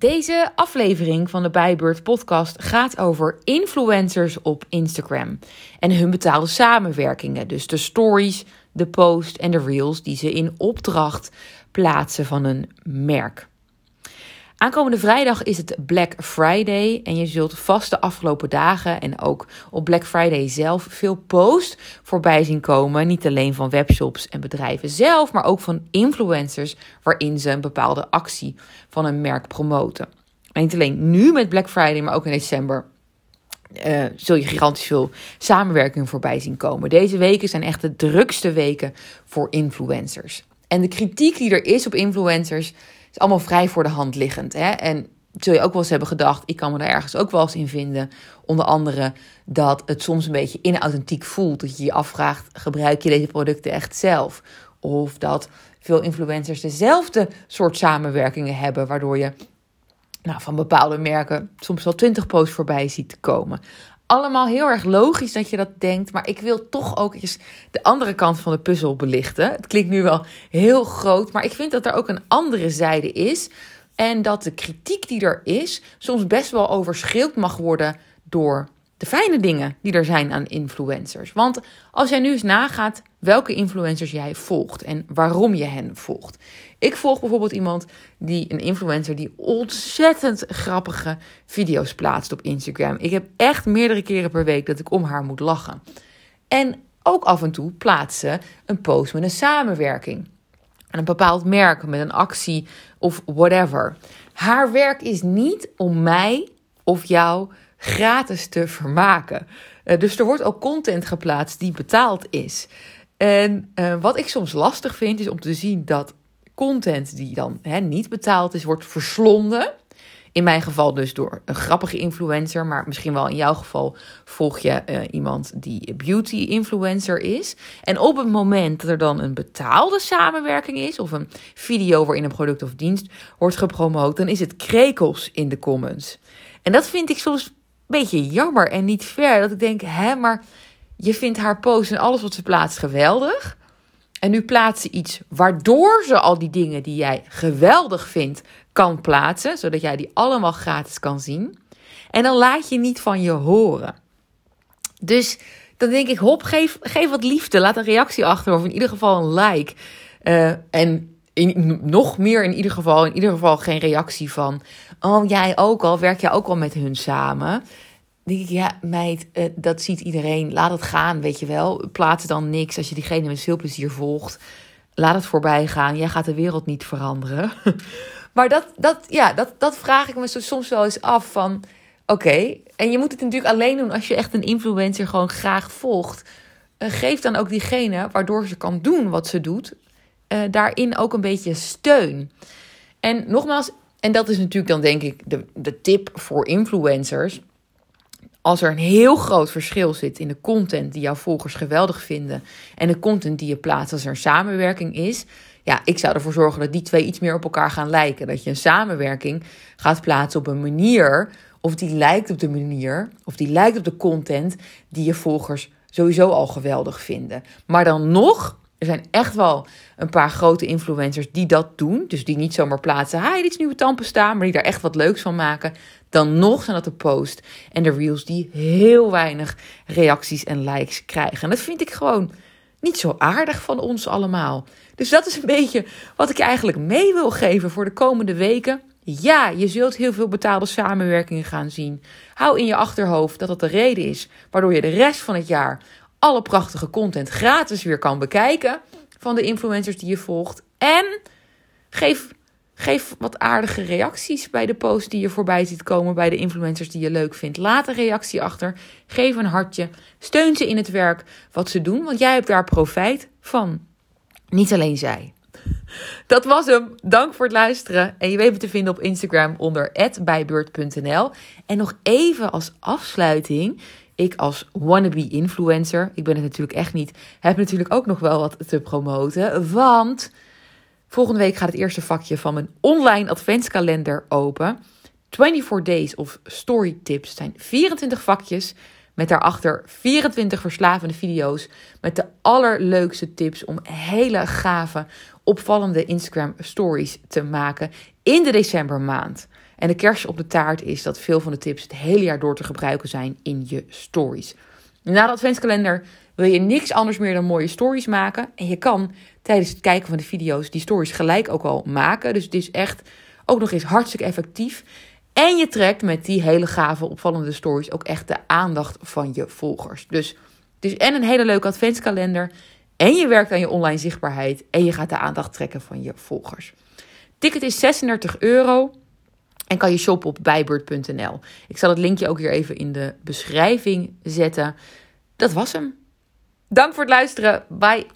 Deze aflevering van de Bijbeurt podcast gaat over influencers op Instagram en hun betaalde samenwerkingen. Dus de stories, de post en de reels die ze in opdracht plaatsen van een merk. Aankomende vrijdag is het Black Friday en je zult vast de afgelopen dagen en ook op Black Friday zelf veel posts voorbij zien komen. Niet alleen van webshops en bedrijven zelf, maar ook van influencers waarin ze een bepaalde actie van een merk promoten. En niet alleen nu met Black Friday, maar ook in december uh, zul je gigantisch veel samenwerking voorbij zien komen. Deze weken zijn echt de drukste weken voor influencers. En de kritiek die er is op influencers is allemaal vrij voor de hand liggend. Hè? En zul je ook wel eens hebben gedacht, ik kan me daar ergens ook wel eens in vinden. Onder andere dat het soms een beetje inauthentiek voelt. Dat je je afvraagt, gebruik je deze producten echt zelf? Of dat veel influencers dezelfde soort samenwerkingen hebben, waardoor je nou, van bepaalde merken soms wel 20 posts voorbij ziet komen allemaal heel erg logisch dat je dat denkt. Maar ik wil toch ook eens de andere kant van de puzzel belichten. Het klinkt nu wel heel groot, maar ik vind dat er ook een andere zijde is. En dat de kritiek die er is soms best wel overschreeuwd mag worden door de fijne dingen die er zijn aan influencers. Want als jij nu eens nagaat welke influencers jij volgt en waarom je hen volgt. Ik volg bijvoorbeeld iemand die, een influencer, die ontzettend grappige video's plaatst op Instagram. Ik heb echt meerdere keren per week dat ik om haar moet lachen. En ook af en toe plaatsen een post met een samenwerking. En een bepaald merk met een actie of whatever. Haar werk is niet om mij of jou gratis te vermaken. Uh, dus er wordt ook content geplaatst die betaald is. En uh, wat ik soms lastig vind, is om te zien dat content die dan hè, niet betaald is, wordt verslonden. In mijn geval dus door een grappige influencer, maar misschien wel in jouw geval volg je uh, iemand die beauty influencer is. En op het moment dat er dan een betaalde samenwerking is, of een video waarin een product of dienst wordt gepromoot, dan is het krekels in de comments. En dat vind ik soms beetje jammer en niet fair. Dat ik denk, hè, maar je vindt haar post en alles wat ze plaatst geweldig. En nu plaatst ze iets waardoor ze al die dingen die jij geweldig vindt kan plaatsen. Zodat jij die allemaal gratis kan zien. En dan laat je niet van je horen. Dus dan denk ik, hop, geef, geef wat liefde. Laat een reactie achter of in ieder geval een like. Uh, en nog meer in ieder geval, in ieder geval geen reactie van, oh jij ook al, werk jij ook al met hun samen? Denk ik, ja meid, uh, dat ziet iedereen, laat het gaan, weet je wel. Plaats dan niks als je diegene met veel plezier volgt. Laat het voorbij gaan, jij gaat de wereld niet veranderen. maar dat, dat, ja, dat, dat vraag ik me soms wel eens af van, oké, en je moet het natuurlijk alleen doen als je echt een influencer gewoon graag volgt. Uh, geef dan ook diegene, waardoor ze kan doen wat ze doet, uh, daarin ook een beetje steun. En nogmaals, en dat is natuurlijk dan denk ik de, de tip voor influencers. Als er een heel groot verschil zit in de content die jouw volgers geweldig vinden en de content die je plaatst als er een samenwerking is, ja, ik zou ervoor zorgen dat die twee iets meer op elkaar gaan lijken. Dat je een samenwerking gaat plaatsen op een manier, of die lijkt op de manier, of die lijkt op de content die je volgers sowieso al geweldig vinden. Maar dan nog er zijn echt wel een paar grote influencers die dat doen. Dus die niet zomaar plaatsen, hi, dit is nieuwe tandpasta, maar die daar echt wat leuks van maken. Dan nog zijn dat de post en de reels die heel weinig reacties en likes krijgen. En dat vind ik gewoon niet zo aardig van ons allemaal. Dus dat is een beetje wat ik eigenlijk mee wil geven voor de komende weken. Ja, je zult heel veel betaalde samenwerkingen gaan zien. Hou in je achterhoofd dat dat de reden is waardoor je de rest van het jaar alle prachtige content gratis weer kan bekijken van de influencers die je volgt. En geef, geef wat aardige reacties bij de posts die je voorbij ziet komen bij de influencers die je leuk vindt. Laat een reactie achter. Geef een hartje. Steun ze in het werk wat ze doen, want jij hebt daar profijt van. Niet alleen zij. Dat was hem. Dank voor het luisteren. En je weet me te vinden op Instagram onder bijbeurt.nl. En nog even als afsluiting ik als wannabe influencer, ik ben het natuurlijk echt niet, heb natuurlijk ook nog wel wat te promoten. Want volgende week gaat het eerste vakje van mijn online adventskalender open. 24 Days of Story Tips. Zijn 24 vakjes met daarachter 24 verslavende video's met de allerleukste tips om hele gave, opvallende Instagram stories te maken in de decembermaand. En de kers op de taart is dat veel van de tips het hele jaar door te gebruiken zijn in je stories. Na de adventskalender wil je niks anders meer dan mooie stories maken. En je kan tijdens het kijken van de video's die stories gelijk ook al maken. Dus het is echt ook nog eens hartstikke effectief. En je trekt met die hele gave, opvallende stories ook echt de aandacht van je volgers. Dus is en een hele leuke adventskalender. En je werkt aan je online zichtbaarheid. En je gaat de aandacht trekken van je volgers. Ticket is 36 euro. En kan je shoppen op bijbeurt.nl. Ik zal het linkje ook hier even in de beschrijving zetten. Dat was hem. Dank voor het luisteren. Bye.